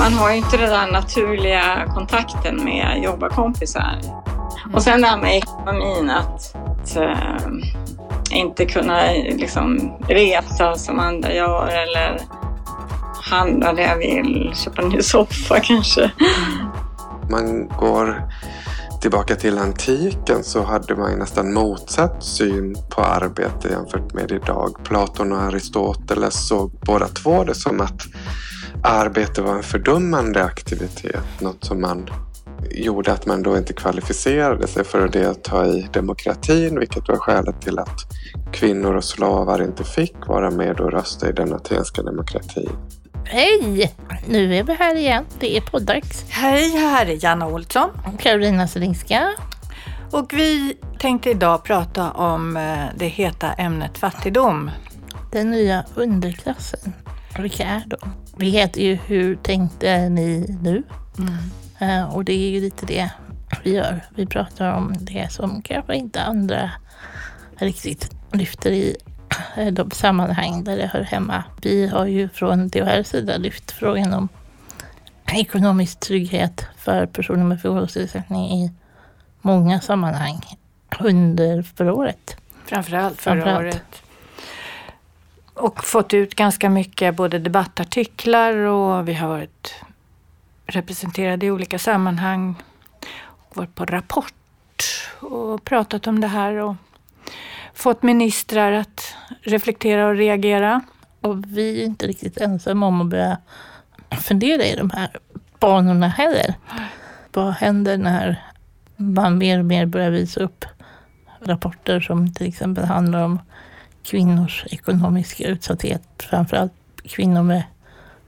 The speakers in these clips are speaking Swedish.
man har ju inte den där naturliga kontakten med jobbarkompisar. Mm. Och sen det här med ekonomin, att, att äh, inte kunna liksom, resa som andra gör eller handla det jag vill, köpa en ny soffa kanske. Man går tillbaka till antiken så hade man nästan motsatt syn på arbete jämfört med idag. Platon och Aristoteles såg båda två det som att arbete var en fördummande aktivitet. Något som man gjorde att man då inte kvalificerade sig för att delta i demokratin, vilket var skälet till att kvinnor och slavar inte fick vara med och rösta i den atenska demokratin. Hej! Nu är vi här igen. Det är poddags. Hej, här är Janna Olsson. Och Karolina Selinska. Och vi tänkte idag prata om eh, det heta ämnet fattigdom. Den nya underklassen. De? Vi heter ju Hur tänkte ni nu? Mm. Uh, och det är ju lite det vi gör. Vi pratar om det som kanske inte andra riktigt lyfter i Eh, de sammanhang där det hör hemma. Vi har ju från DHRs sida lyft frågan om ekonomisk trygghet för personer med funktionsnedsättning i många sammanhang under förra året. Framförallt förra Framförallt. året. Och fått ut ganska mycket både debattartiklar och vi har varit representerade i olika sammanhang. Och varit på Rapport och pratat om det här och fått ministrar att reflektera och reagera. Och vi är inte riktigt ensamma om att börja fundera i de här banorna heller. Vad händer när man mer och mer börjar visa upp rapporter som till exempel handlar om kvinnors ekonomiska utsatthet, framförallt kvinnor med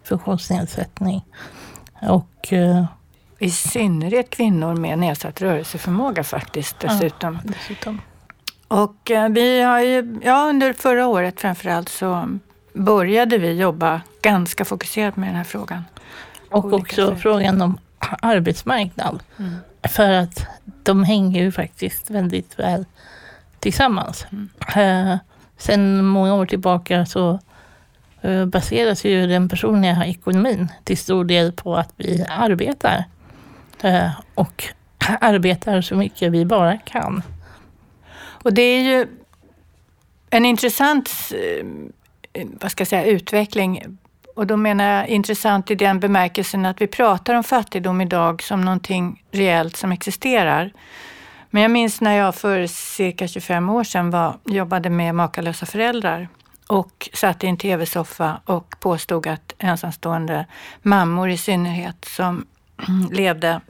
funktionsnedsättning. Och, uh, I synnerhet kvinnor med nedsatt rörelseförmåga faktiskt dessutom. Ja, dessutom. Och eh, vi har ju, ja, under förra året framförallt så började vi jobba ganska fokuserat med den här frågan. Och också sätt. frågan om arbetsmarknad. Mm. För att de hänger ju faktiskt väldigt väl tillsammans. Mm. Sen många år tillbaka så eh, baseras ju den personliga ekonomin till stor del på att vi arbetar. Eh, och arbetar så mycket vi bara kan. Och det är ju en intressant eh, vad ska jag säga, utveckling. Och då menar jag intressant i den bemärkelsen att vi pratar om fattigdom idag som någonting reellt som existerar. Men jag minns när jag för cirka 25 år sedan var, jobbade med makalösa föräldrar och satt i en tv-soffa och påstod att ensamstående mammor i synnerhet som levde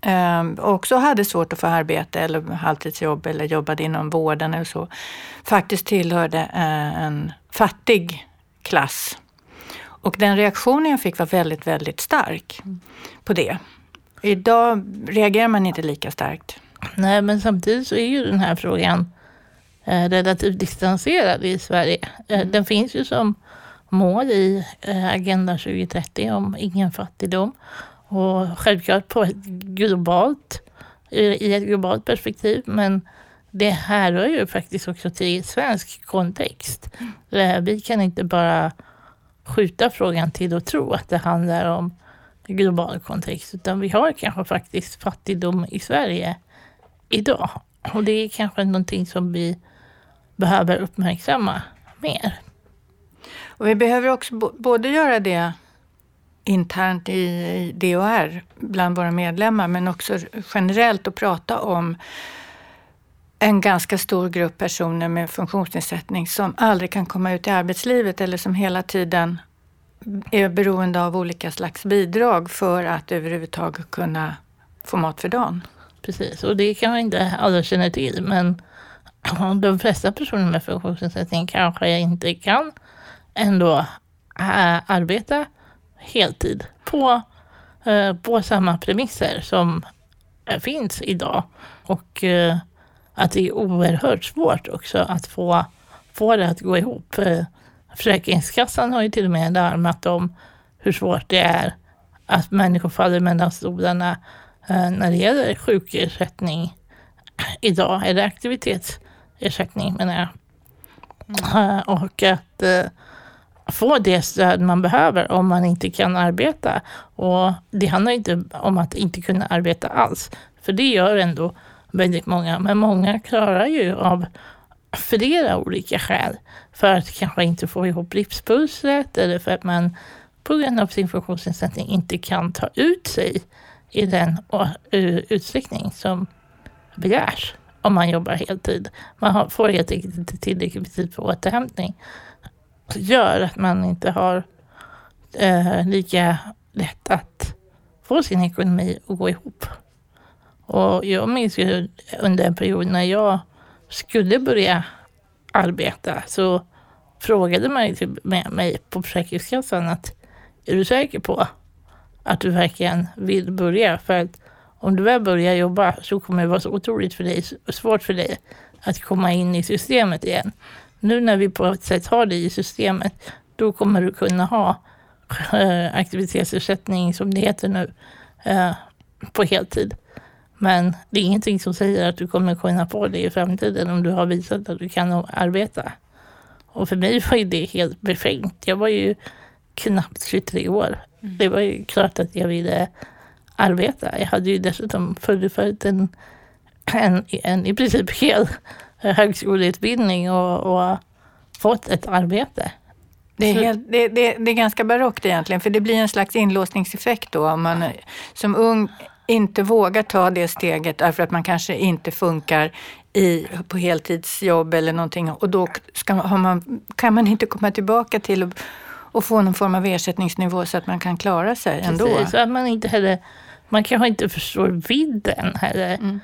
eh, också hade svårt att få arbete eller halvtidsjobb eller jobbade inom vården eller så, faktiskt tillhörde eh, en fattig klass. Och den reaktionen jag fick var väldigt, väldigt stark på det. Idag reagerar man inte lika starkt. Nej, men samtidigt så är ju den här frågan eh, relativt distanserad i Sverige. Eh, mm. Den finns ju som mål i eh, Agenda 2030 om ingen fattigdom. Och självklart på ett globalt, i ett globalt perspektiv. Men det härrör ju faktiskt också till svensk kontext. Mm. Vi kan inte bara skjuta frågan till att tro att det handlar om global kontext. Utan vi har kanske faktiskt fattigdom i Sverige idag. Och det är kanske någonting som vi behöver uppmärksamma mer. Och vi behöver också både göra det internt i DHR bland våra medlemmar, men också generellt att prata om en ganska stor grupp personer med funktionsnedsättning som aldrig kan komma ut i arbetslivet eller som hela tiden är beroende av olika slags bidrag för att överhuvudtaget kunna få mat för dagen. Precis, och det kan inte alla känna till, men de flesta personer med funktionsnedsättning kanske inte kan ändå eh, arbeta heltid på, eh, på samma premisser som eh, finns idag. Och att det är oerhört svårt också att få, få det att gå ihop. Försäkringskassan har ju till och med larmat om hur svårt det är att människor faller mellan stolarna när det gäller sjukersättning idag, eller aktivitetsersättning menar jag. Mm. Och att få det stöd man behöver om man inte kan arbeta. Och det handlar inte om att inte kunna arbeta alls, för det gör ändå väldigt många. Men många klarar ju av flera olika skäl för att kanske inte få ihop livspusslet eller för att man på grund av sin funktionsnedsättning inte kan ta ut sig i den utsträckning som begärs om man jobbar heltid. Man får helt enkelt inte tillräckligt med tid för återhämtning. Det gör att man inte har eh, lika lätt att få sin ekonomi att gå ihop. Och jag minns ju under en period när jag skulle börja arbeta så frågade man ju med mig på Försäkringskassan att är du säker på att du verkligen vill börja? För att om du väl börjar jobba så kommer det vara så otroligt för dig, svårt för dig att komma in i systemet igen. Nu när vi på ett sätt har dig i systemet, då kommer du kunna ha äh, aktivitetsersättning, som det heter nu, äh, på heltid. Men det är ingenting som säger att du kommer kunna få det i framtiden om du har visat att du kan arbeta. Och för mig var det helt befängt. Jag var ju knappt 23 år. Mm. Det var ju klart att jag ville arbeta. Jag hade ju dessutom fullföljt en, en, en i princip hel högskoleutbildning och, och fått ett arbete. Det är, helt, det, det, det är ganska barockt egentligen, för det blir en slags inlåsningseffekt då om man som ung inte vågar ta det steget därför att man kanske inte funkar i, på heltidsjobb eller någonting och då ska, man, kan man inte komma tillbaka till och få någon form av ersättningsnivå så att man kan klara sig ändå. Precis, så att man inte heller, man kanske inte förstår vidden heller mm.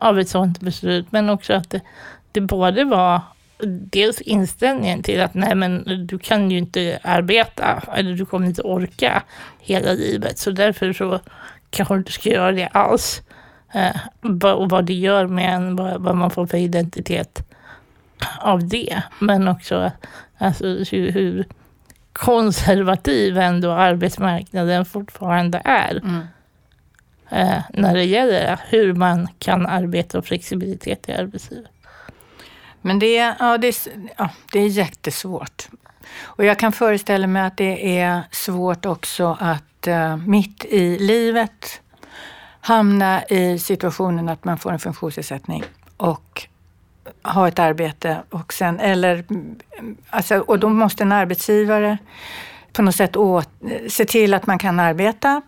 av ett sådant beslut, men också att det, det både var dels inställningen till att nej men du kan ju inte arbeta eller du kommer inte orka hela livet så därför så kanske du inte ska göra det alls. Eh, och vad det gör med en, vad, vad, man får för identitet av det. Men också alltså, hur, hur konservativ ändå arbetsmarknaden fortfarande är. Mm. Eh, när det gäller hur man kan arbeta och flexibilitet i arbetslivet. Men det är, ja, det, är, ja, det är jättesvårt. Och jag kan föreställa mig att det är svårt också att uh, mitt i livet hamna i situationen att man får en funktionsnedsättning och ha ett arbete och sen, eller, alltså, och då måste en arbetsgivare på något sätt åt, se till att man kan arbeta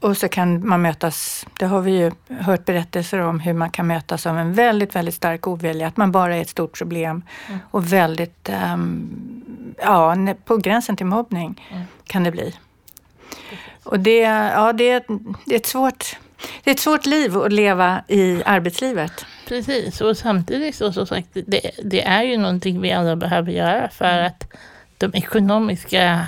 och så kan man mötas, det har vi ju hört berättelser om hur man kan mötas av en väldigt, väldigt stark ovilja, att man bara är ett stort problem mm. och väldigt, um, ja, på gränsen till mobbning mm. kan det bli. Och det, ja, det, det är ett svårt det är ett svårt liv att leva i arbetslivet. Precis, och samtidigt så som sagt, det, det är ju någonting vi alla behöver göra för mm. att de ekonomiska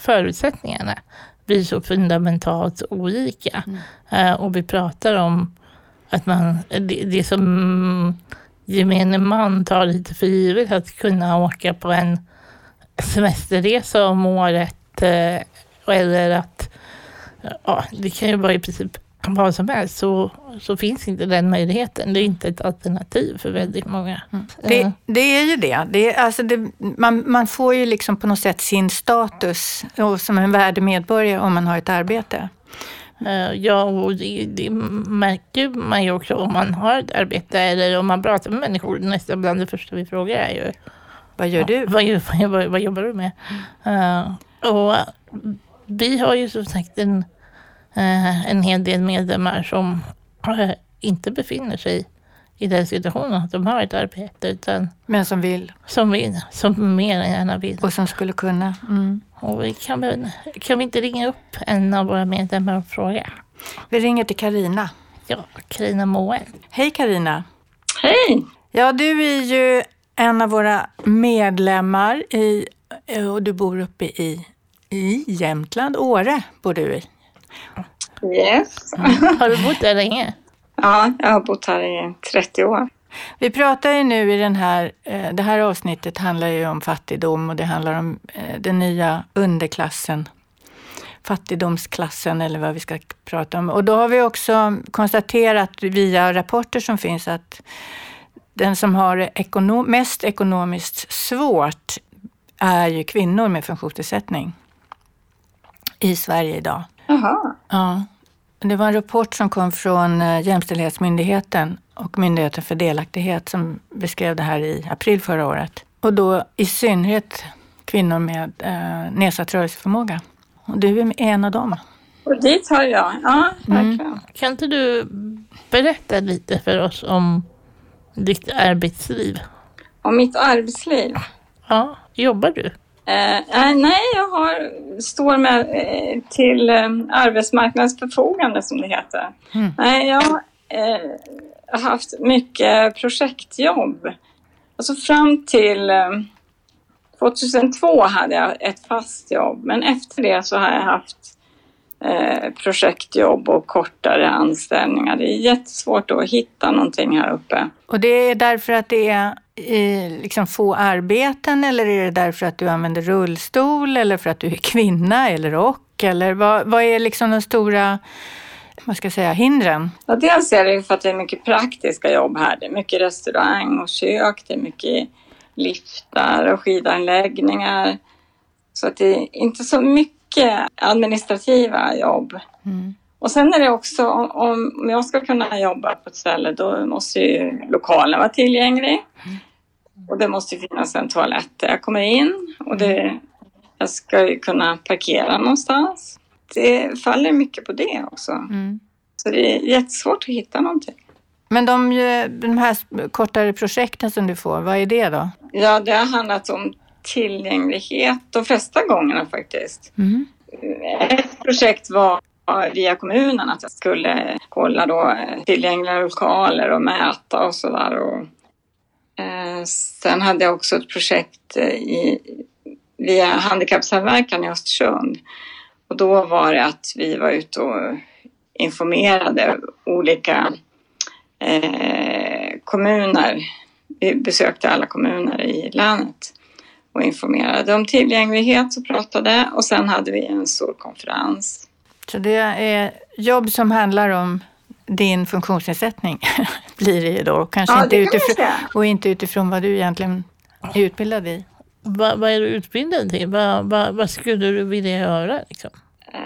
förutsättningarna blir så fundamentalt olika. Mm. Uh, och vi pratar om att man, det, det som gemene man tar lite för givet att kunna åka på en semesterresa om året uh, eller att ja, det kan ju vara i princip vad som helst så, så finns inte den möjligheten. Det är inte ett alternativ för väldigt många. Mm. Det, det, är ju det. det, är, alltså det man, man, får ju liksom på något sätt sin status som en värdig medborgare om man har ett arbete. Uh, ja, och det, det märker man ju också om man har ett arbete eller om man pratar med människor. Nästan bland det första vi frågar är ju Vad gör du? vad, vad, vad, vad, jobbar du med? Uh, och vi har ju som sagt en eh, en hel del medlemmar som eh, inte befinner sig i den situationen att de har ett arbete. Utan Men som vill? Som vill, som mer än gärna vill. Och som skulle kunna? Mm. Och vi kan, kan vi inte ringa upp en av våra medlemmar och fråga? Vi ringer till Karina. Ja, Karina Moen. Hej Karina. Hej! Ja, du är ju en av våra medlemmar i, och du bor uppe i, i Jämtland, Åre bor du i. Yes. Mm. Har du bott där länge? Ja, jag har bott här i 30 år. Vi pratar ju nu i den här, eh, det här avsnittet handlar ju om fattigdom och det handlar om eh, den nya underklassen. Fattigdomsklassen eller vad vi ska prata om. Och då har vi också konstaterat via rapporter som finns att den som har det ekonom mest ekonomiskt svårt är ju kvinnor med funktionsnedsättning i Sverige idag. Jaha. Ja. Det var en rapport som kom från eh, Jämställdhetsmyndigheten och Myndigheten för delaktighet som beskrev det här i april förra året. Och då i synnerhet kvinnor med eh, nedsatt rörelseförmåga. Och du är en av dem. Och dit har jag. Ja, Mm. verkligen. Kan inte du berätta lite för oss om ditt arbetsliv? Och mitt arbetsliv. Ja, jobbar du? Eh, nej, nej, jag har, står med eh, till eh, arbetsmarknadens förfogande som det heter. Mm. Nej, jag eh, har haft mycket projektjobb. Alltså fram till eh, 2002 hade jag ett fast jobb, men efter det så har jag haft eh, projektjobb och kortare anställningar. Det är jättesvårt att hitta någonting här uppe. Och det är därför att det är eh, liksom få arbeten eller är det därför att du använder rullstol eller för att du är kvinna eller och? Eller vad, vad är liksom de stora vad ska jag säga, hindren? Ja, dels är det för att det är mycket praktiska jobb här. Det är mycket restaurang och kök, det är mycket liftar och skidanläggningar. Så att det är inte så mycket administrativa jobb. Mm. Och sen är det också, om- om jag ska kunna jobba på ett ställe, då måste ju lokalen vara tillgänglig. Och det måste finnas en toalett där jag kommer in. Och det, jag ska ju kunna parkera någonstans. Det faller mycket på det också. Mm. Så det är jättesvårt att hitta någonting. Men de, de här kortare projekten som du får, vad är det då? Ja, det har handlat om tillgänglighet de flesta gångerna faktiskt. Mm. Ett projekt var via kommunen att jag skulle kolla då eh, tillgängliga lokaler och mäta och sådär. Eh, sen hade jag också ett projekt eh, i, via Handikappsamverkan i Östersund. Och då var det att vi var ute och informerade olika eh, kommuner. Vi besökte alla kommuner i länet och informerade om tillgänglighet och pratade. Och sen hade vi en stor konferens. Så det är jobb som handlar om din funktionsnedsättning blir det ju då. Kanske Ja, inte utifrån, och inte utifrån vad du egentligen är utbildad i. Vad, vad är du utbildad till? Vad, vad, vad skulle du vilja göra? Liksom? Eh,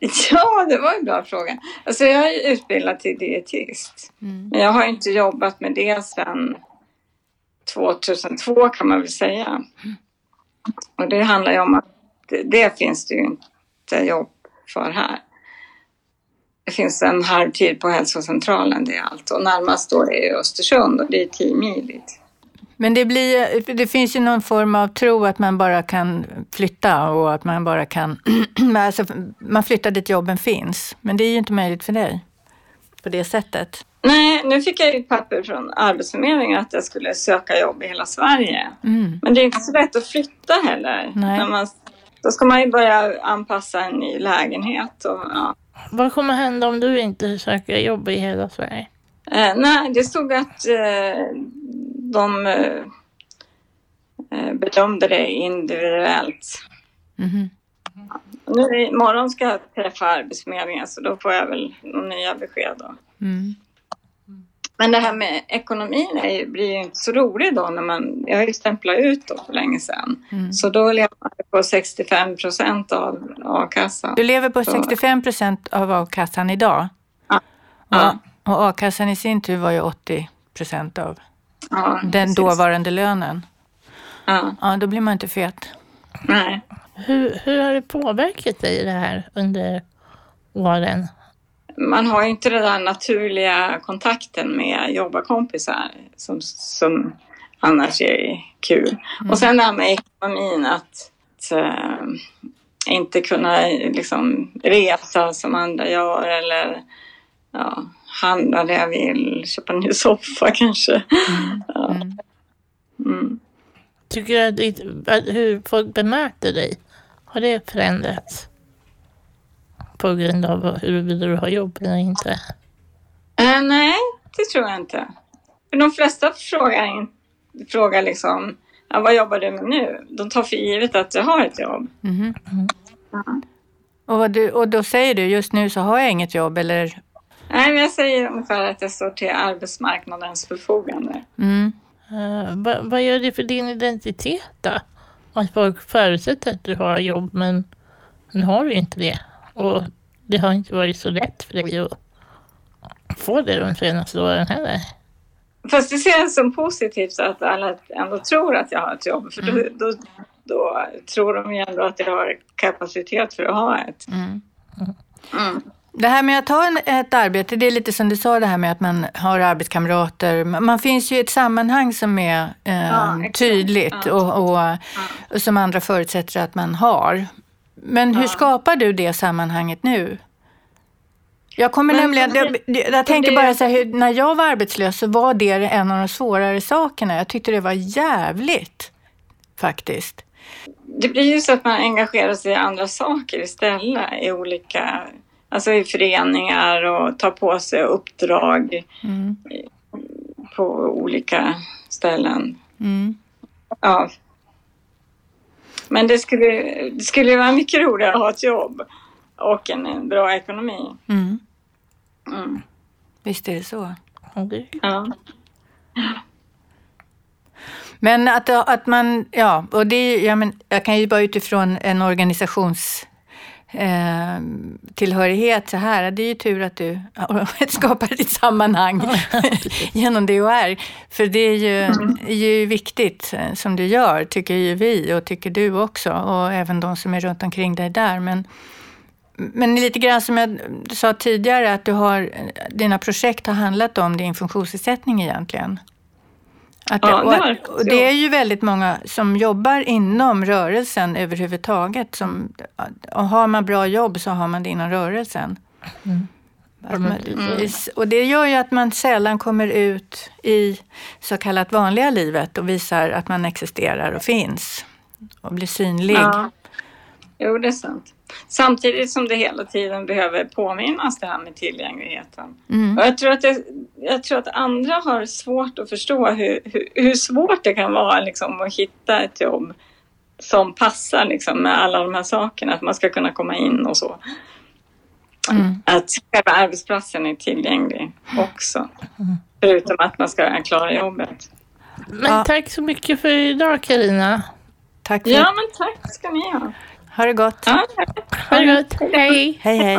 ja, det var en bra fråga. Alltså jag är utbildad till dietist. Mm. Men jag har inte jobbat med det sedan 2002 kan man väl säga. Och det handlar ju om att det, det finns det ju inte jobb för här. Det finns en halvtid på hälsocentralen, det är allt. Och närmast då är Östersund och det är 10 mil dit. Men det, blir, det finns ju någon form av tro att man bara kan flytta och att man bara kan... alltså, man flyttar dit jobben finns. Men det är ju inte möjligt för dig på det sättet. Nej, nu fick jag ett papper från Arbetsförmedlingen att jag skulle söka jobb i hela Sverige. Mm. Men det är inte så lätt att flytta heller. Nej. När man, då ska man ju börja anpassa en ny lägenhet. Och, ja. Vad kommer hända om du inte söker jobb i hela Sverige? eh, nej, det stod att eh, de eh, bedömde det individuellt. Mhm. Nu imorgon ska jag träffa Arbetsförmedlingen så då får jag väl nya besked. Då. Mm. Men det här med ekonomin är, blir ju inte så roligt då när man, jag har ju stämplat ut då för länge sedan. Mm. Så då lever man på 65 procent av a-kassan. Du lever på Så- 65 procent av a-kassan idag. Ja. Ja. Och, och a-kassan i sin tur var ju 80 procent av Ja, den precis. dåvarande lönen. Ja, Ja, då blir man inte fet. nej. Hur, hur har det påverkat dig det här under åren? Man har ju inte den där naturliga kontakten med jobbarkompisar som, som annars är kul. Och sen det här med ekonomin, att, att eh, inte kunna liksom, resa som andra gör eller ja, handla det jag vill, köpa en ny soffa kanske. Ja. Mm. Mm. Tycker du att hur folk bemöter dig, har det förändrats? På grund av huruvida du har jobb eller inte? Eh, nej, det tror jag inte. För de flesta frågar, frågar liksom, ja, vad jobbar du med nu? De tar för givet att jag har ett jobb. Mhm. Och, vad du, och då säger du, just nu så har jag inget jobb eller? Nej, men jag säger ungefär att jag står till arbetsmarknadens förfogande. Mm. Eh, vad, vad gör det för din identitet då? att folk förutsätter att du har jobb men nu har du inte det. Och det har inte varit så lätt för dig att få det de senaste åren heller. Fast det ser jag som positivt att alla ändå tror att jag har ett jobb. För då, Mm. då, då tror de ju ändå att jag har kapacitet för att ha ett. Mm. Mm. Det här med att ha en, ett arbete, det är lite som du sa det här med att man har arbetskamrater. Man man finns ju i ett sammanhang som är eh, Ja, tydligt Ja. och, och, och som andra förutsätter att man har. Men hur Ja. skapar du det sammanhanget nu? Jag kommer Men- nämligen, det, jag tänker det- bara så här, hur, när jag var arbetslös så var det en av de svårare sakerna. Jag tyckte det var jävligt faktiskt. Det blir ju så att man engagerar sig i andra saker istället. I olika, alltså i föreningar och tar på sig uppdrag Mm. på olika ställen. Mm. Ja. Men det skulle, det skulle vara mycket roligare att ha ett jobb och en, bra ekonomi. Mm. Mm. Visst är det så. Ja. Men att, att man, ja, och det, ja, men jag kan ju bara utifrån en organisations eh, tillhörighet så här, det är ju tur att du skapar ditt sammanhang genom DHR. För det är ju, är ju viktigt eh, som du gör, tycker ju vi och tycker du också och även de som är runt omkring dig där. Men, men lite grann som jag sa tidigare, att du har, dina projekt har handlat om din funktionsnedsättning egentligen. Att Ja, och, det det och det är ju väldigt många som jobbar inom rörelsen överhuvudtaget. Som, och har man bra jobb så har man det inom rörelsen. Ja, men man, och det gör ju att man sällan kommer ut i så kallat vanliga livet och visar att man existerar och finns. Och blir synlig. Ja. Jo, det är sant. Samtidigt som det hela tiden behöver påminnas det här med tillgängligheten. Mm. Och jag, tror att det, jag tror att andra har svårt att förstå hur, hur, hur svårt det kan vara liksom, att hitta ett jobb som passar liksom, med alla de här sakerna. Att man ska kunna komma in och så. Mm. Att själva arbetsplatsen är tillgänglig också. Förutom att man ska klara jobbet. Men Ja. tack så mycket för idag Karina. Tack för Ja, men tack ska ni ha. Ha det gott. Ja. Ha det gott. Hej. Hej, hej.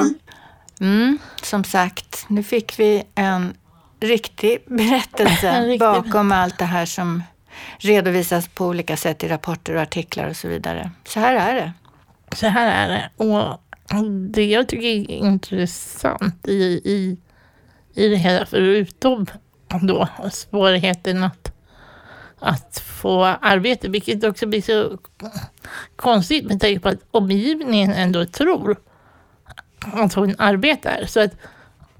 Mm, som sagt, nu fick vi en riktig berättelse En riktig bakom allt det här som redovisas på olika sätt i rapporter och artiklar och så vidare. Så här är det. Så här är det. Och det jag tycker är intressant i, i, i det hela, förutom då svårigheten att, att få arbete, vilket också blir så konstigt med tanke på att omgivningen ändå tror att hon arbetar. Så att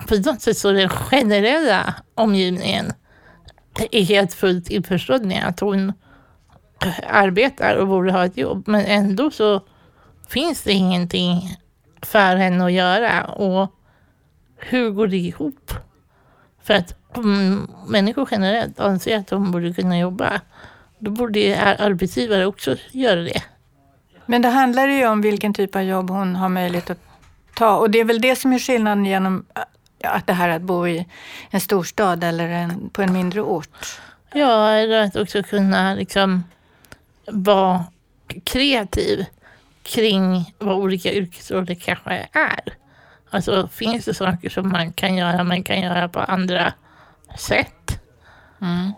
på något sätt så den generella omgivningen är helt fullt införstådd med att hon arbetar och borde ha ett jobb. Men ändå så finns det ingenting för henne att göra. Och hur går det ihop? För att om människor generellt anser att de borde kunna jobba, då borde arbetsgivare också göra det. Men det handlar ju om vilken typ av jobb hon har möjlighet att ta. Och det är väl det som är skillnaden genom äh, att det här att bo i en storstad eller en, på en mindre ort. Ja, eller att också kunna liksom vara kreativ kring vad olika yrkesroller kanske är. Alltså finns det saker som man kan göra, man kan göra på andra sätt. Mm.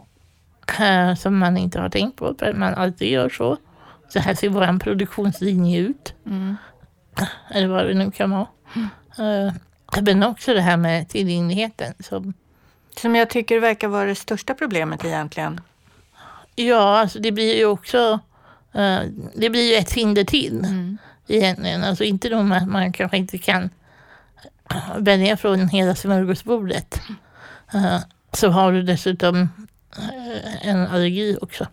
eh, som man inte har tänkt på, för man alltid gör så. Så här ser vår produktionslinje ut. Mm. Eller vad det nu kan vara. Eh, men också det här med tillgängligheten. Som, Som jag tycker verkar vara det största problemet egentligen. ja, alltså det blir ju också eh, det blir ju ett hinder till Mm. egentligen. Alltså inte nog att man kanske inte kan välja från hela smörgåsbordet. Eh, så har du dessutom eh, en allergi också.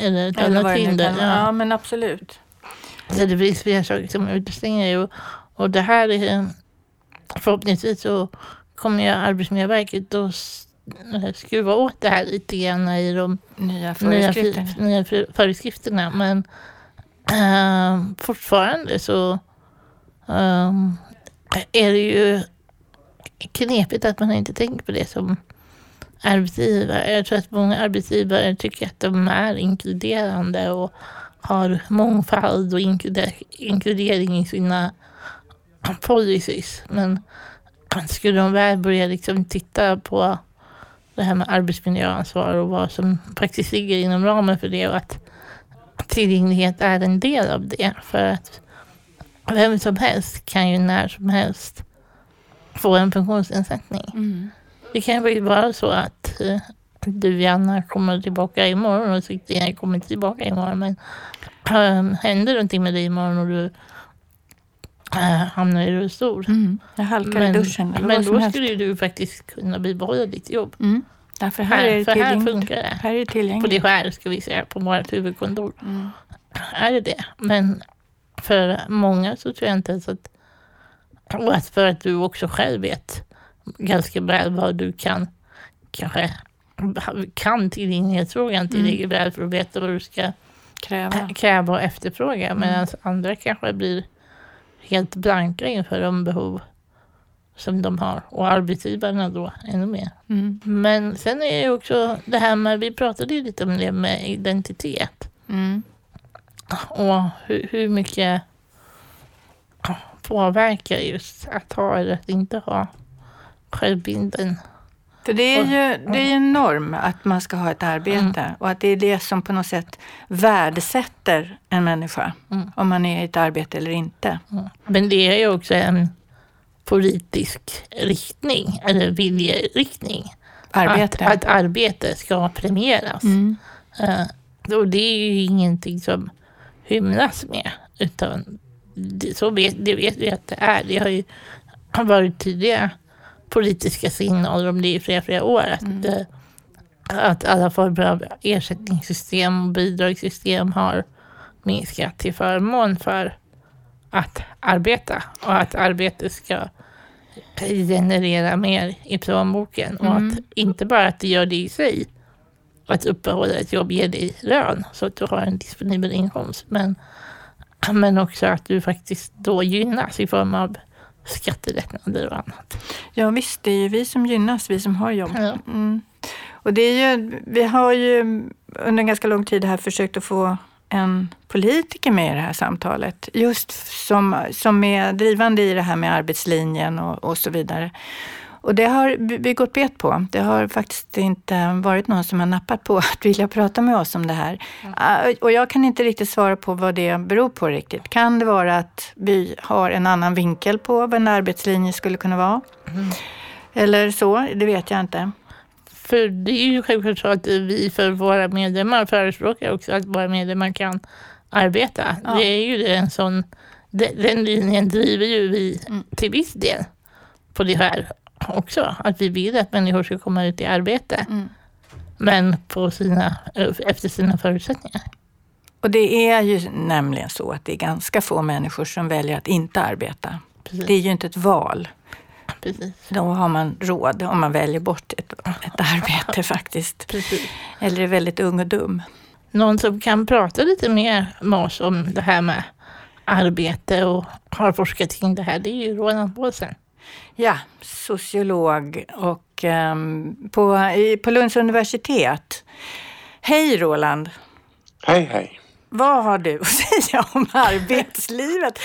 Eller ett Eller annat hinder. Ja. Ja, men absolut. Så det finns flera saker som utestänger dig. Och, och det här är förhoppningsvis så kommer ju Arbetsmiljöverket att s- skruva åt det här lite grann i de Nya nya, föreskrifter. för- nya för- föreskrifterna. Men eh, fortfarande så ehm, är det ju knepigt att man inte tänker på det som arbetsgivare. Jag tror att många arbetsgivare tycker att de är inkluderande och har mångfald och inkludering i sina policies. Men skulle de väl börja liksom titta på det här med arbetsmiljöansvar och vad som faktiskt ligger inom ramen för det och att tillgänglighet är en del av det. För att vem som helst kan ju när som helst få en funktionsnedsättning. Mm. Det kan ju vara så att uh, du Janna kommer tillbaka imorgon och Sigrid kommer tillbaka imorgon. Men um, händer någonting med dig imorgon och du uh, hamnar i rullstol. Mm. Jag halkar men, i duschen. Eller men då skulle du faktiskt kunna bibehålla ditt jobb. Mm. Därför här, här, är det för här funkar det. Här är det tillgängligt. På det här ska vi säga, på vårt huvudkontor. Mm. Är det det? Men för många så tror jag inte ens att... Och att för att du också själv vet ganska väl vad du kan kanske kan tillgänglighetsfrågan tillräckligt mm. väl för att veta vad du ska kräva, kräva och efterfråga. Mm. Medan andra kanske blir helt blanka inför de behov som de har och arbetsgivarna då ännu mer. Mm. Men sen är det också det här med, vi pratade ju lite om det med identitet. Mm. Och hur, hur, mycket påverkar just att ha eller att inte ha självbilden. För det är ju det är en norm att man ska ha ett arbete mm. och att det är det som på något sätt värdesätter en människa. Mm. Om man är i ett arbete eller inte. Mm. Men det är ju också en politisk riktning eller viljeriktning. Arbete. Att, att arbete ska premieras. Mm. Uh, och det är ju ingenting som hymlas med. Utan det, så vet, det vet vi att det är. Det har ju varit tidiga politiska signaler om det i flera, flera år. Att, mm. det, att alla former av ersättningssystem och bidragssystem har minskat till förmån för att arbeta och att arbete ska generera mer i plånboken. Mm. Och att inte bara att det gör det i sig, att uppehålla ett jobb ger dig lön så att du har en disponibel inkomst. Men, men också att du faktiskt då gynnas i form av skattelättnader och annat. Ja visst, det är ju vi som gynnas, vi som har jobb. Ja. Mm. Och det är ju, vi har ju under en ganska lång tid här försökt att få en politiker med i det här samtalet. Just som, som är drivande i det här med arbetslinjen och, och så vidare. Och det har vi gått bet på. Det har faktiskt inte varit någon som har nappat på att vilja prata med oss om det här. Mm. Och jag kan inte riktigt svara på vad det beror på riktigt. Kan det vara att vi har en annan vinkel på vad en arbetslinje skulle kunna vara? Mm. Eller så, det vet jag inte. För det är ju självklart så att vi för våra medlemmar förespråkar också att våra medlemmar kan arbeta. Ja. Det är ju en sån, den linjen driver ju vi mm. till viss del på det här också. Att vi vill att människor ska komma ut i arbete. Mm. Men på sina, efter sina förutsättningar. Och det är ju nämligen så att det är ganska få människor som väljer att inte arbeta. Precis. Det är ju inte ett val. Precis. Då har man råd om man väljer bort ett, ett arbete faktiskt. Precis. Eller är väldigt ung och dum. Någon som kan prata lite mer med oss om det här med arbete och har forskat kring det här, det är ju Roland Båsen. Ja, sociolog och um, på, i, på Lunds universitet. Hej Roland! Hej hej! Vad har du att säga om arbetslivet?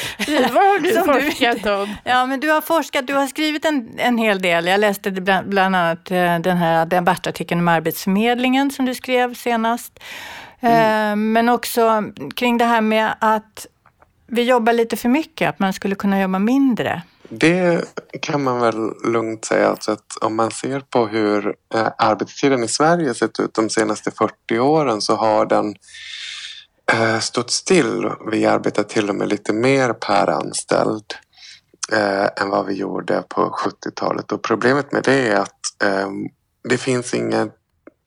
Vad har du forskat du, om? Ja, men du har forskat, du har skrivit en, en hel del. Jag läste bland, bland annat eh, den här debattartikeln om Arbetsförmedlingen som du skrev senast. Mm. Eh, men också kring det här med att vi jobbar lite för mycket, att man skulle kunna jobba mindre. Det kan man väl lugnt säga. Alltså att om man ser på hur eh, arbetstiden i Sverige sett ut de senaste 40 åren så har den eh, stått still. Vi arbetar till och med lite mer per anställd eh, än vad vi gjorde på 70-talet. Och problemet med det är att det finns inget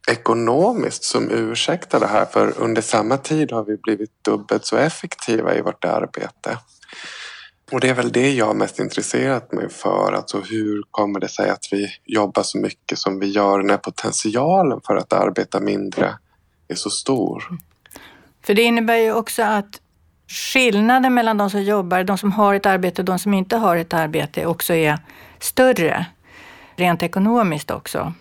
ekonomiskt som ursäktar det här för under samma tid har vi blivit dubbelt så effektiva i vårt arbete. Och det är väl det jag mest intresserat mig för. Alltså hur kommer det sig att vi jobbar så mycket som vi gör när potentialen för att arbeta mindre är så stor? För det innebär ju också att skillnaden mellan de som jobbar, de som har ett arbete och de som inte har ett arbete också är större. Rent ekonomiskt också.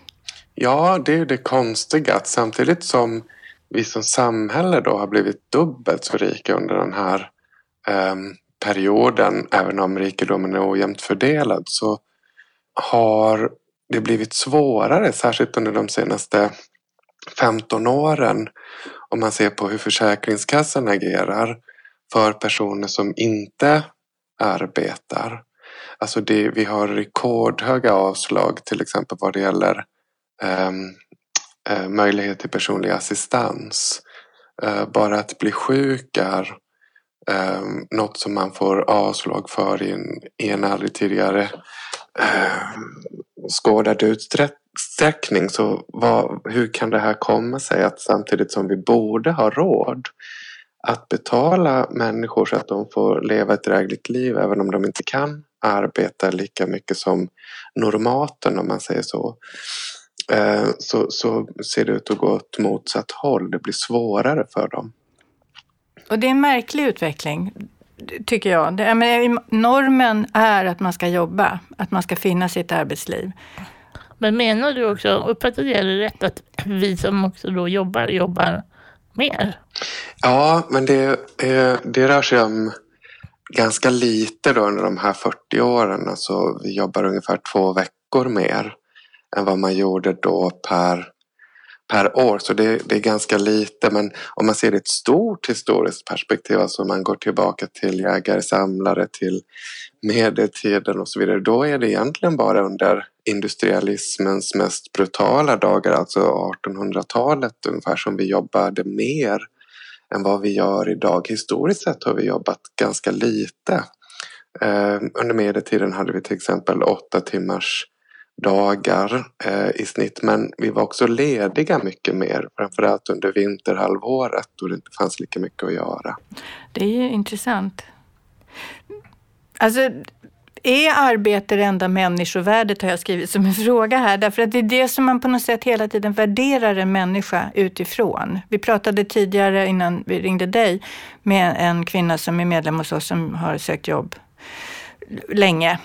Ja, det är det konstiga att samtidigt som vi som samhälle då har blivit dubbelt så rika under den här eh, perioden, även om rikedomen är ojämnt fördelad, så har det blivit svårare, särskilt under de senaste 15 åren, om man ser på hur Försäkringskassan agerar för personer som inte arbetar. Alltså det, vi har rekordhöga avslag till exempel vad det gäller um, möjlighet till personlig assistans. Eh, bara att bli sjuk är Eh, något som man får avslag för i en, i en aldrig tidigare eh, skådad utsträckning. Så vad, hur kan det här komma sig att samtidigt som vi borde ha råd att betala människor så att de får leva ett drägligt liv även om de inte kan arbeta lika mycket som normaten om man säger så. Ehm, så, så ser det ut att gå åt motsatt håll. Det blir svårare för dem. Och det är en märklig utveckling, tycker jag. Det, men, normen är att man ska jobba, att man ska finnas i ett arbetsliv. Men menar du också, uppfattar jag det rätt, att vi som också då jobbar, jobbar mer? Ja, men det, det rör sig om ganska lite då under de här 40 åren. Alltså vi jobbar ungefär två veckor mer än vad man gjorde då per, per år. Så det, det är ganska lite. Men om man ser det i ett stort historiskt perspektiv, alltså om man går tillbaka till jägare, samlare, till medeltiden och så vidare. Då är det egentligen bara under industrialismens mest brutala dagar, alltså 1800-talet ungefär, som vi jobbade mer än vad vi gör idag. Historiskt sett har vi jobbat ganska lite. Eh, under medeltiden hade vi till exempel åtta timmars dagar eh, i snitt men vi var också lediga mycket mer framförallt under vinterhalvåret då det inte fanns lika mycket att göra. Det är ju intressant. Alltså, är arbete det enda människovärdet har jag skrivit som en fråga här. Därför att det är det som man på något sätt hela tiden värderar en människa utifrån. Vi pratade tidigare innan vi ringde dig med en kvinna som är medlem hos oss som har sökt jobb länge.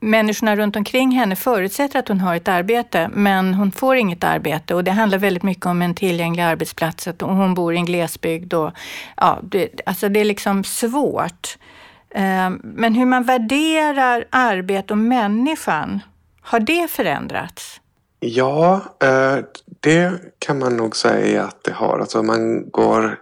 Människorna runt omkring henne förutsätter att hon har ett arbete, men hon får inget arbete och det handlar väldigt mycket om en tillgänglig arbetsplats och hon bor i en glesbygd och ja, det, alltså det är liksom svårt. Ehm, men hur man värderar arbete och människan, har det förändrats? Ja, eh, det kan man nog säga att det har. Alltså man går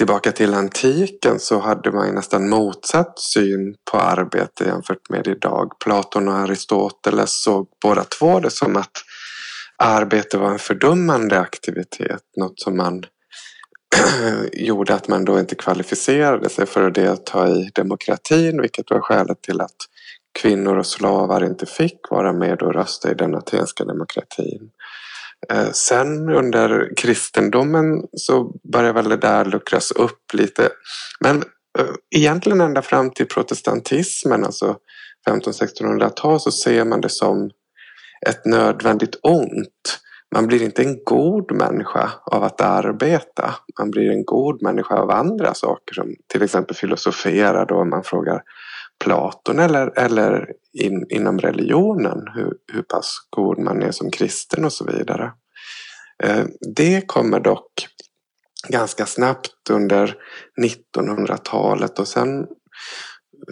tillbaka till antiken så hade man nästan motsatt syn på arbete jämfört med idag. Platon och Aristoteles såg båda två det som att arbete var en fördummande aktivitet. Något som man gjorde att man då inte kvalificerade sig för att delta i demokratin vilket var skälet till att kvinnor och slavar inte fick vara med och rösta i den atenska demokratin. Eh, sen under kristendomen så började väl det där luckras upp lite. Men eh, egentligen ända fram till protestantismen, alltså 1500-1600-tal, så ser man det som ett nödvändigt ont man blir inte en god människa av att arbeta. Man blir en god människa av andra saker som till exempel filosofera då man frågar Platon eller, eller in, inom religionen hur, hur pass god man är som kristen och så vidare. Eh, det kommer dock ganska snabbt under 1900-talet och sen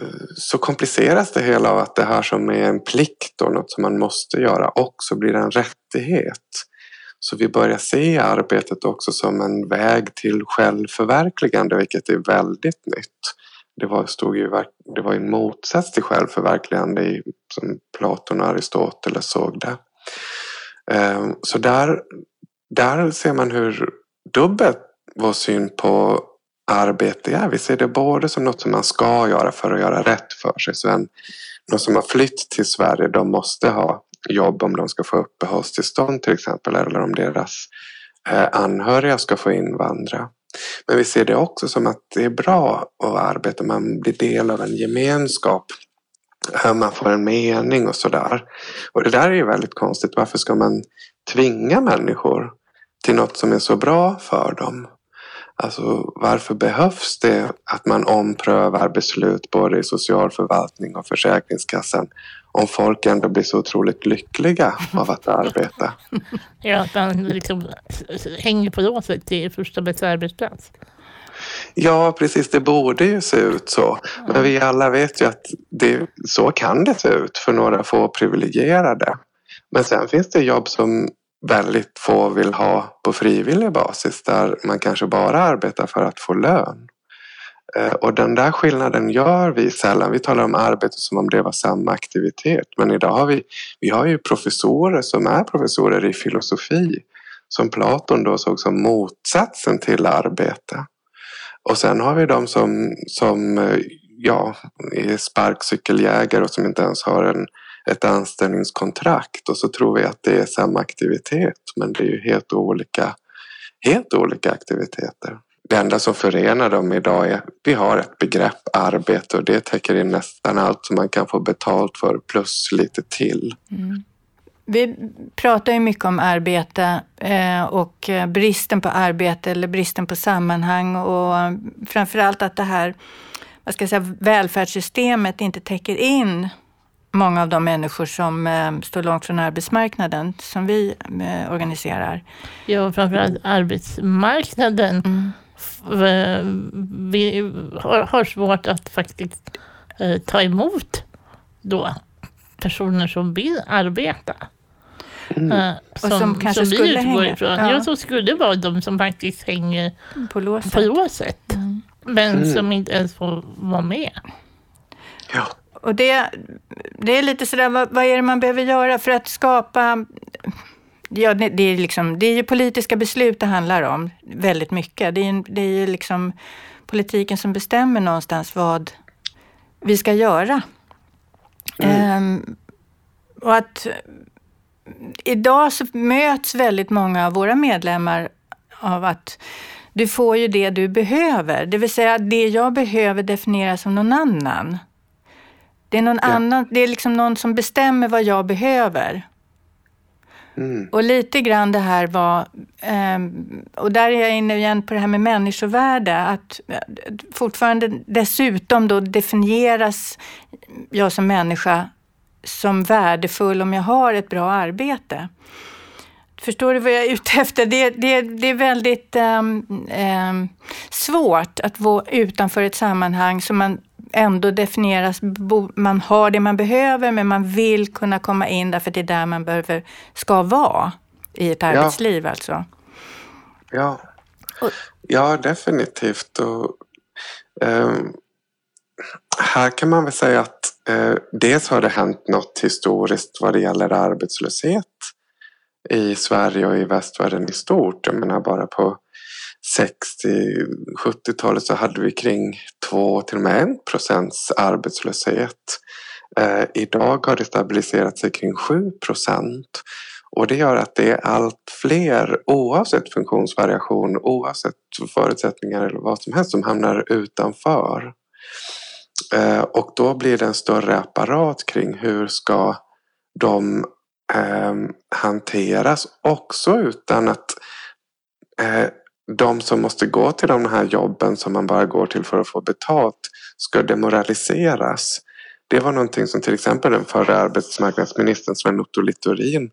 eh, så kompliceras det hela av att det här som är en plikt och något som man måste göra också blir en rättighet. Så vi börjar se arbetet också som en väg till självförverkligande vilket är väldigt nytt. Det var, stod ju, det var en motsats till självförverkligande i, som Platon och Aristoteles såg det. Ehm, så där, där ser man hur dubbelt vår syn på arbete är. Vi ser det både som något som man ska göra för att göra rätt för sig. Så en, de som har flytt till Sverige de måste ha jobb om de ska få uppehållstillstånd till exempel eller om deras eh, anhöriga ska få invandra. Men vi ser det också som att det är bra att arbeta, man blir del av en gemenskap. Man får en mening och sådär. Och det där är ju väldigt konstigt. Varför ska man tvinga människor till något som är så bra för dem? Alltså varför behövs det att man omprövar beslut både i socialförvaltning och Försäkringskassan om folk ändå blir så otroligt lyckliga av att arbeta? ja, att man liksom hänger på låset till första bästa arbetsplats. Ja, precis. Det borde ju se ut så. Men vi alla vet ju att det, så kan det se ut för några få privilegierade. Men sen finns det jobb som väldigt få vill ha på frivillig basis där man kanske bara arbetar för att få lön. Eh, och den där skillnaden gör vi sällan. Vi talar om arbete som om det var samma aktivitet. Men idag har vi, vi har ju professorer som är professorer i filosofi som Platon då såg som motsatsen till arbete. Och sen har vi de som, som eh, ja, är sparkcykeljägare och som inte ens har en ett anställningskontrakt och så tror vi att det är samma aktivitet men det är ju helt olika, helt olika aktiviteter. Det enda som förenar dem idag är att vi har ett begrepp arbete och det täcker in nästan allt som man kan få betalt för plus lite till. Mm. Vi pratar ju mycket om arbete eh, och bristen på arbete eller bristen på sammanhang och framförallt att det här vad ska jag säga, välfärdssystemet inte täcker in många av de människor som eh, står långt från arbetsmarknaden som vi eh, organiserar. Ja, framförallt arbetsmarknaden mm. Eh, vi har, har, svårt att faktiskt eh, ta emot då personer som vill arbeta. Mm. Eh, som, och som kanske som skulle hänga. Ifrån. Ja. ja, som skulle vara de som faktiskt hänger på låset. På låset. Mm. Men mm. som inte ens får vara med. Ja. Och det, det är lite sådär, vad, vad är det man behöver göra för att skapa Ja, det är, liksom, det är ju politiska beslut det handlar om väldigt mycket. Det är, det är ju liksom politiken som bestämmer någonstans vad vi ska göra. Mm. Um, och att idag så möts väldigt många av våra medlemmar av att du får ju det du behöver. Det vill säga det jag behöver definieras som någon annan. Det är någon ja. annan, det är liksom någon som bestämmer vad jag behöver. Mm. Och lite grann det här var, ehm, och där är jag inne igen på det här med människovärde, att fortfarande dessutom då definieras jag som människa som värdefull om jag har ett bra arbete. Förstår du vad jag är ute efter? Det, det, det är väldigt um, um, svårt att vara utanför ett sammanhang som man ändå definieras, man har det man behöver men man vill kunna komma in därför det är där man behöver, ska vara i ett arbetsliv ja. alltså. Ja, ja definitivt. Och, um, här kan man väl säga att uh, dels har det hänt något historiskt vad det gäller arbetslöshet i Sverige och i västvärlden i stort. Jag menar bara på 60-70-talet så hade vi kring 2 till och med 1 procents arbetslöshet. Eh, idag har det stabiliserat sig kring 7 procent. Och det gör att det är allt fler oavsett funktionsvariation, oavsett förutsättningar eller vad som helst som hamnar utanför. Eh, och då blir det en större apparat kring hur ska de eh, hanteras också utan att eh, de som måste gå till de här jobben som man bara går till för att få betalt ska demoraliseras. Det var någonting som till exempel den förra arbetsmarknadsministern Sven Otto Littorin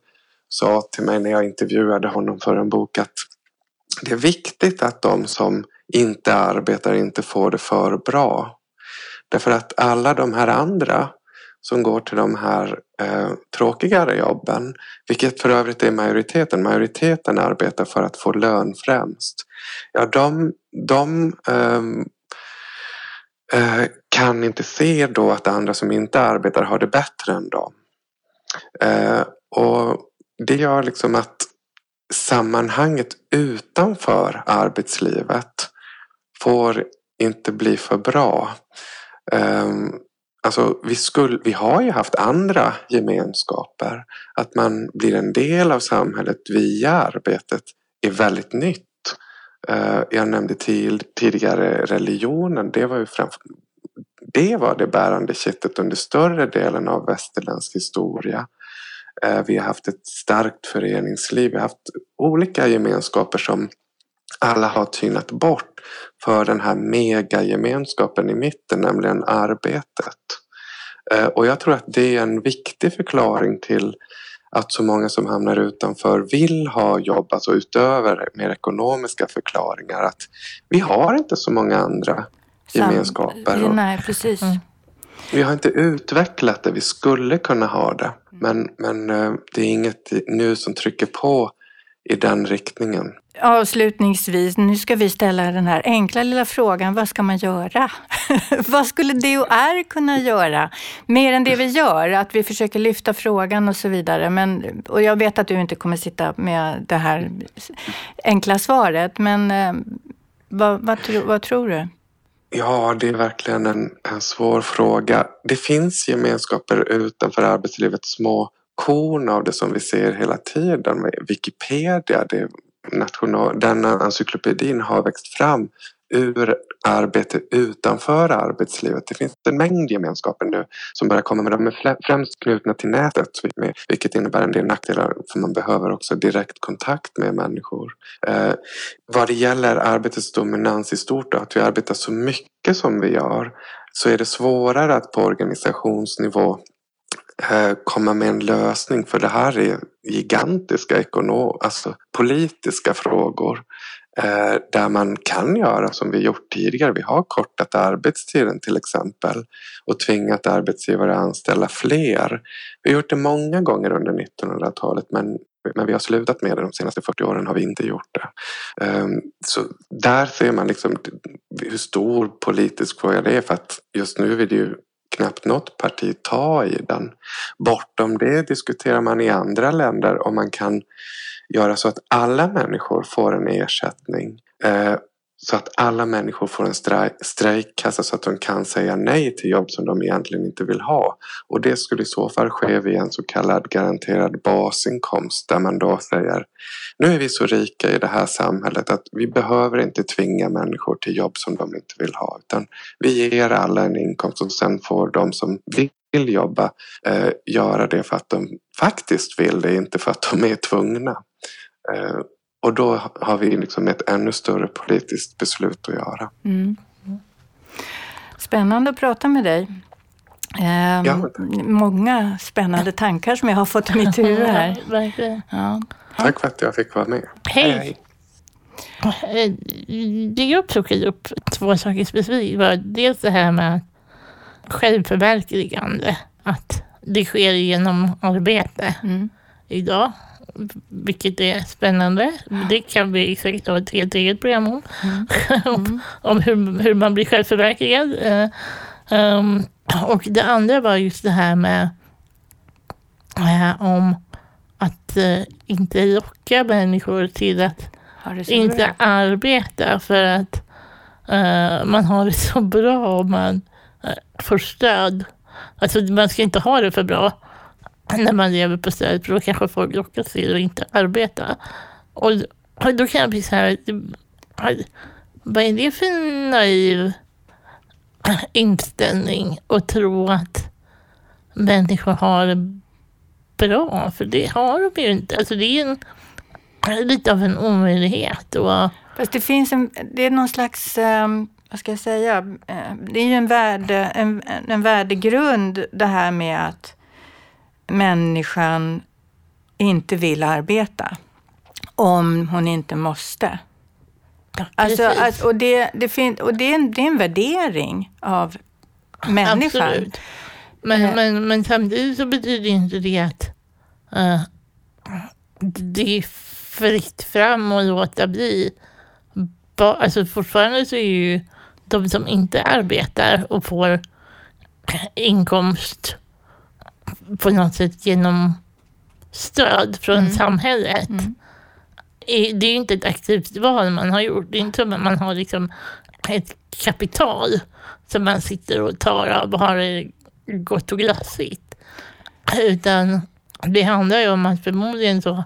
sa till mig när jag intervjuade honom för en bok att det är viktigt att de som inte arbetar inte får det för bra. Därför att alla de här andra som går till de här eh, tråkigare jobben, vilket för övrigt är majoriteten. Majoriteten arbetar för att få lön främst. Ja, de, de ehm, eh, kan inte se då att andra som inte arbetar har det bättre än dem. Eh, och det gör liksom att sammanhanget utanför arbetslivet får inte bli för bra. Um, Alltså, vi, skulle, vi har ju haft andra gemenskaper. Att man blir en del av samhället via arbetet är väldigt nytt. Eh, jag nämnde tidigare religionen. Det var, ju framför, det var det bärande kittet under större delen av västerländsk historia. Eh, vi har haft ett starkt föreningsliv. Vi har haft olika gemenskaper som alla har tynat bort för den här megagemenskapen i mitten, nämligen arbetet. Eh, och jag tror att det är en viktig förklaring till att så många som hamnar utanför vill ha jobb, alltså utöver mer ekonomiska förklaringar. Att vi har inte så många andra gemenskaper. Och nej, precis. Mm. Vi har inte utvecklat det, vi skulle kunna ha det. Men, men eh, det är inget nu som trycker på i den riktningen. Avslutningsvis, nu ska vi ställa den här enkla lilla frågan, vad ska man göra? vad skulle DOR kunna göra? Mer än det vi gör, att vi försöker lyfta frågan och så vidare. Men, och jag vet att du inte kommer sitta med det här enkla svaret, men eh, vad, vad, vad tror du? Ja, det är verkligen en, en svår fråga. Det finns gemenskaper utanför arbetslivet, små korn av det som vi ser hela tiden. Med Wikipedia, det national, den encyklopedin har växt fram ur arbete utanför arbetslivet. Det finns en mängd gemenskaper nu som börjar komma, men de är främst knutna till nätet, vilket innebär en del nackdelar för man behöver också direkt kontakt med människor. Eh, vad det gäller arbetets dominans i stort, och att vi arbetar så mycket som vi gör, så är det svårare att på organisationsnivå Eh, komma med en lösning för det här är gigantiska ekonom alltså politiska frågor eh, där man kan göra som vi gjort tidigare. Vi har kortat arbetstiden till exempel och tvingat arbetsgivare att anställa fler. Vi har gjort det många gånger under 1900-talet men men vi har slutat med det de senaste 40 åren har vi inte gjort det. Ehm, så där ser man liksom hur stor politisk fråga det är för att just nu är det ju knappt något parti ta i den. Bortom det diskuterar man i andra länder om man kan göra så att alla människor får en ersättning. Eh, så att alla människor får en strejkkassa så att de kan säga nej till jobb som de egentligen inte vill ha. Och det skulle i så fall ske via en så kallad garanterad basinkomst där man då säger nu är vi så rika i det här samhället att vi behöver inte tvinga människor till jobb som de inte vill ha utan vi ger alla en inkomst och sen får de som vill jobba eh, göra det för att de faktiskt vill det, inte för att de är tvungna. Eh, Eh, och då har vi liksom ett ännu större politiskt beslut att göra. Mm. Spännande att prata med dig. Eh, ja, många spännande tankar som jag har fått i mitt huvud här. Ja. Tack för att jag fick vara med. Hej! hej. Det jag plockade upp två saker specifikt var dels det här med självförverkligande. Att det sker genom arbete mm. idag vilket är spännande. Det kan vi säkert ha ett helt eget program om. Mm. om, om hur, hur man blir självförverkligad. Uh, um, och det andra var just det här med uh, om att uh, inte locka människor till att inte bra. arbeta för att man har det så bra om man får stöd. Alltså man ska inte ha det för bra när man lever på stöd, för då kanske folk lockas till att inte arbeta. Och, och då kan jag bli så här, vad är det för naiv inställning att tro att människor har det bra? För det har de ju inte. Alltså det är en, lite av en omöjlighet. Och, Fast det finns en, det är någon slags, um, vad ska jag säga, ehm, det är ju en, värde, en, en värdegrund det här med att människan inte vill arbeta om hon inte måste. Ja, alltså, alltså, och det, det, fin, och det, är en, det är en värdering av människan. Absolut. Men, uh, men, men samtidigt så betyder inte det att uh, det är fritt fram att låta bli. Ba, alltså fortfarande så är ju de som inte arbetar och får inkomst på något sätt genom stöd från mm. samhället. Mm. Det är inte ett aktivt val man har gjort. Det är inte som att man har liksom ett kapital som man sitter och tar av och har det gott och glassigt. Utan det handlar ju om att förmodligen så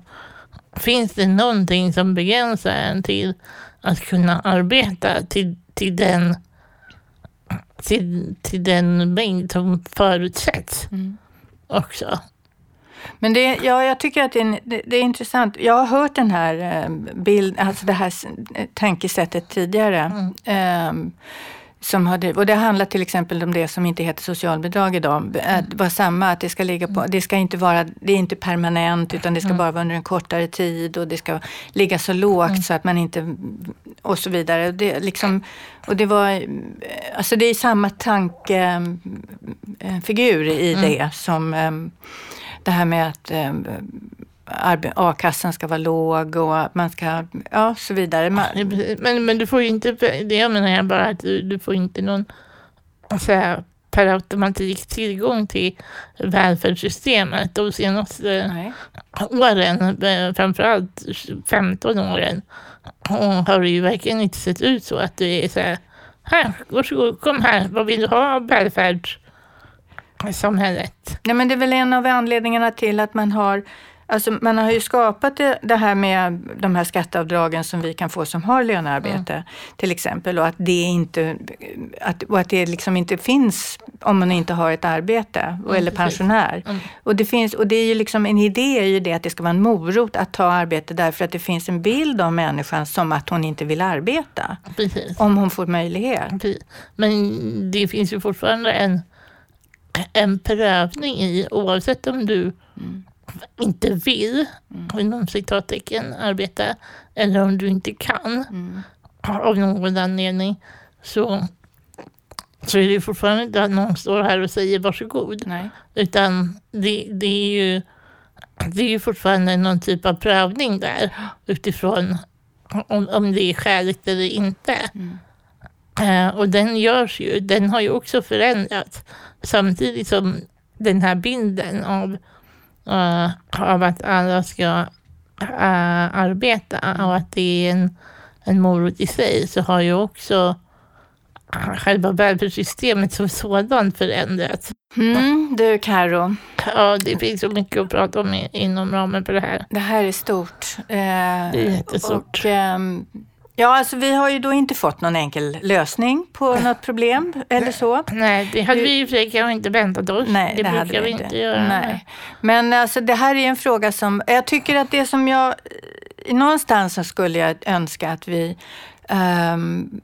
finns det någonting som begränsar en till att kunna arbeta till, till, den, till, till den mängd som förutsätts. Mm också. Men det, ja, jag tycker att det är, det, det är intressant. Jag har hört den här eh, bild, alltså det här eh, tänkesättet tidigare. Som hade, och det handlar till exempel om det som inte heter socialbidrag idag. Att det var samma, att det ska ligga på, det ska inte vara, det är inte permanent utan det ska bara vara under en kortare tid och det ska ligga så lågt så att man inte, och så vidare. Det, liksom, och det var, alltså det är samma tankefigur i det som det här med att a-kassan ska vara låg och man ska, ja så vidare. Man. Men, men du får ju inte, det jag menar är bara att du, du får inte någon så här, per automatik tillgång till välfärdssystemet. De senaste nej. åren, eh, framförallt 15 åren, har det ju verkligen inte sett ut så att det är så här, här, varsågod, kom här, vad vill du ha av välfärdssamhället? Nej, men det är väl en av anledningarna till att man har Alltså man har ju skapat det, det här med de här skatteavdragen som vi kan få som har lönearbete till exempel och att det inte, att, och att det liksom inte finns om man inte har ett arbete och, eller pensionär. Mm. Och det finns, och det är ju liksom en idé är ju det att det ska vara en morot att ta arbete därför att det finns en bild av människan som att hon inte vill arbeta Precis. om hon får möjlighet. Precis. Men det finns ju fortfarande en, en prövning i, oavsett om du inte vill, inom citattecken, arbeta, eller om du inte kan av någon anledning, så, så är det fortfarande inte att någon står här och säger varsågod. Nej. Utan det, det, är ju, det är ju fortfarande någon typ av prövning där utifrån om, om det är skäligt eller inte. Eh, och den görs ju, den har ju också förändrats samtidigt som den här bilden av, av att alla ska eh, arbeta och att det är en, en morot i sig så har ju också själva välfärdssystemet som sådant förändrats. Mm, du Karo, Ja, det finns så mycket att prata om inom ramen för det här. Det här är stort. Eh, Det är jättestort. Och, ehm, ja, alltså vi har ju då inte fått någon enkel lösning på något problem eller så. Nej, det hade vi och för sig inte väntat oss. Nej, det, det, brukar vi inte. inte göra. Nej. Men alltså, det här är en fråga som, jag tycker att det som jag, någonstans så skulle jag önska att vi ehm,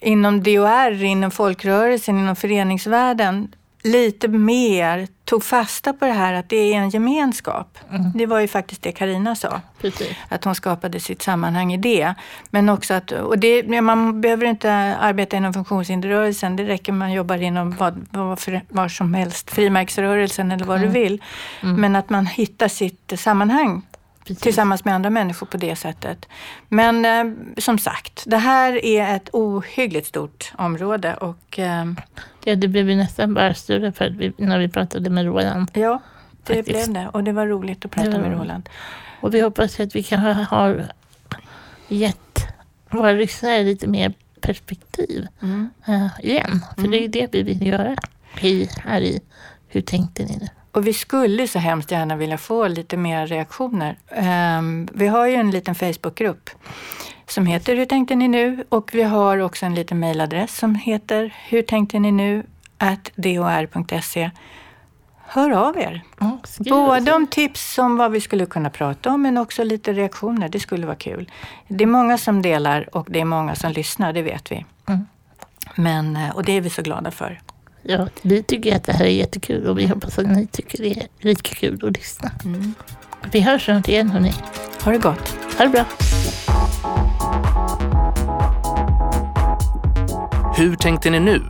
inom DHR, inom folkrörelsen, inom föreningsvärlden lite mer tog fasta på det här att det är en gemenskap. Det var ju faktiskt det Karina sa. Precis. Att hon skapade sitt sammanhang i det. Men också att, och det, man behöver inte arbeta inom funktionshinderrörelsen. Det räcker man jobbar inom vad, vad för, var som helst, frimärksrörelsen eller vad du vill. Men att man hittar sitt sammanhang Precis. tillsammans med andra människor på det sättet. Men eh, som sagt, det här är ett ohyggligt stort område och eh, Ja, det blev ju nästan bara större för vi, när vi pratade med Roland. ja, det Faktiskt. blev det. Och det var roligt att prata med. Roland. Och vi hoppas att vi kanske har gett våra lyssnare lite mer perspektiv Mm. eh, igen. För det är ju det vi vill göra i, här i Hur tänkte ni nu? Och vi skulle så hemskt gärna vilja få lite mer reaktioner. Ehm, vi har ju en liten Facebookgrupp som heter Hur tänkte ni nu? Och vi har också en liten mejladress som heter Hur tänkte ni nu? at dhr.se. Hör av er. Skriv Både om tips om vad vi skulle kunna prata om men också lite reaktioner. Det skulle vara kul. Det är många som delar och det är många som lyssnar, det vet vi. Mm. Men, eh, och det är vi så glada för. Ja, vi tycker att det här är jättekul och vi hoppas att ni tycker det är lika kul att lyssna. Mm. Vi hörs snart igen hörni. Ha det gott. Ha det bra. Hur tänkte ni nu?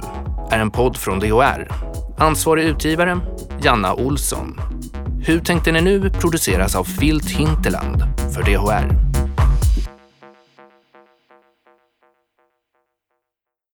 är en podd från DHR. Ansvarig utgivare, Janna Olsson. Hur tänkte ni nu produceras av Filt Hinterland för DHR.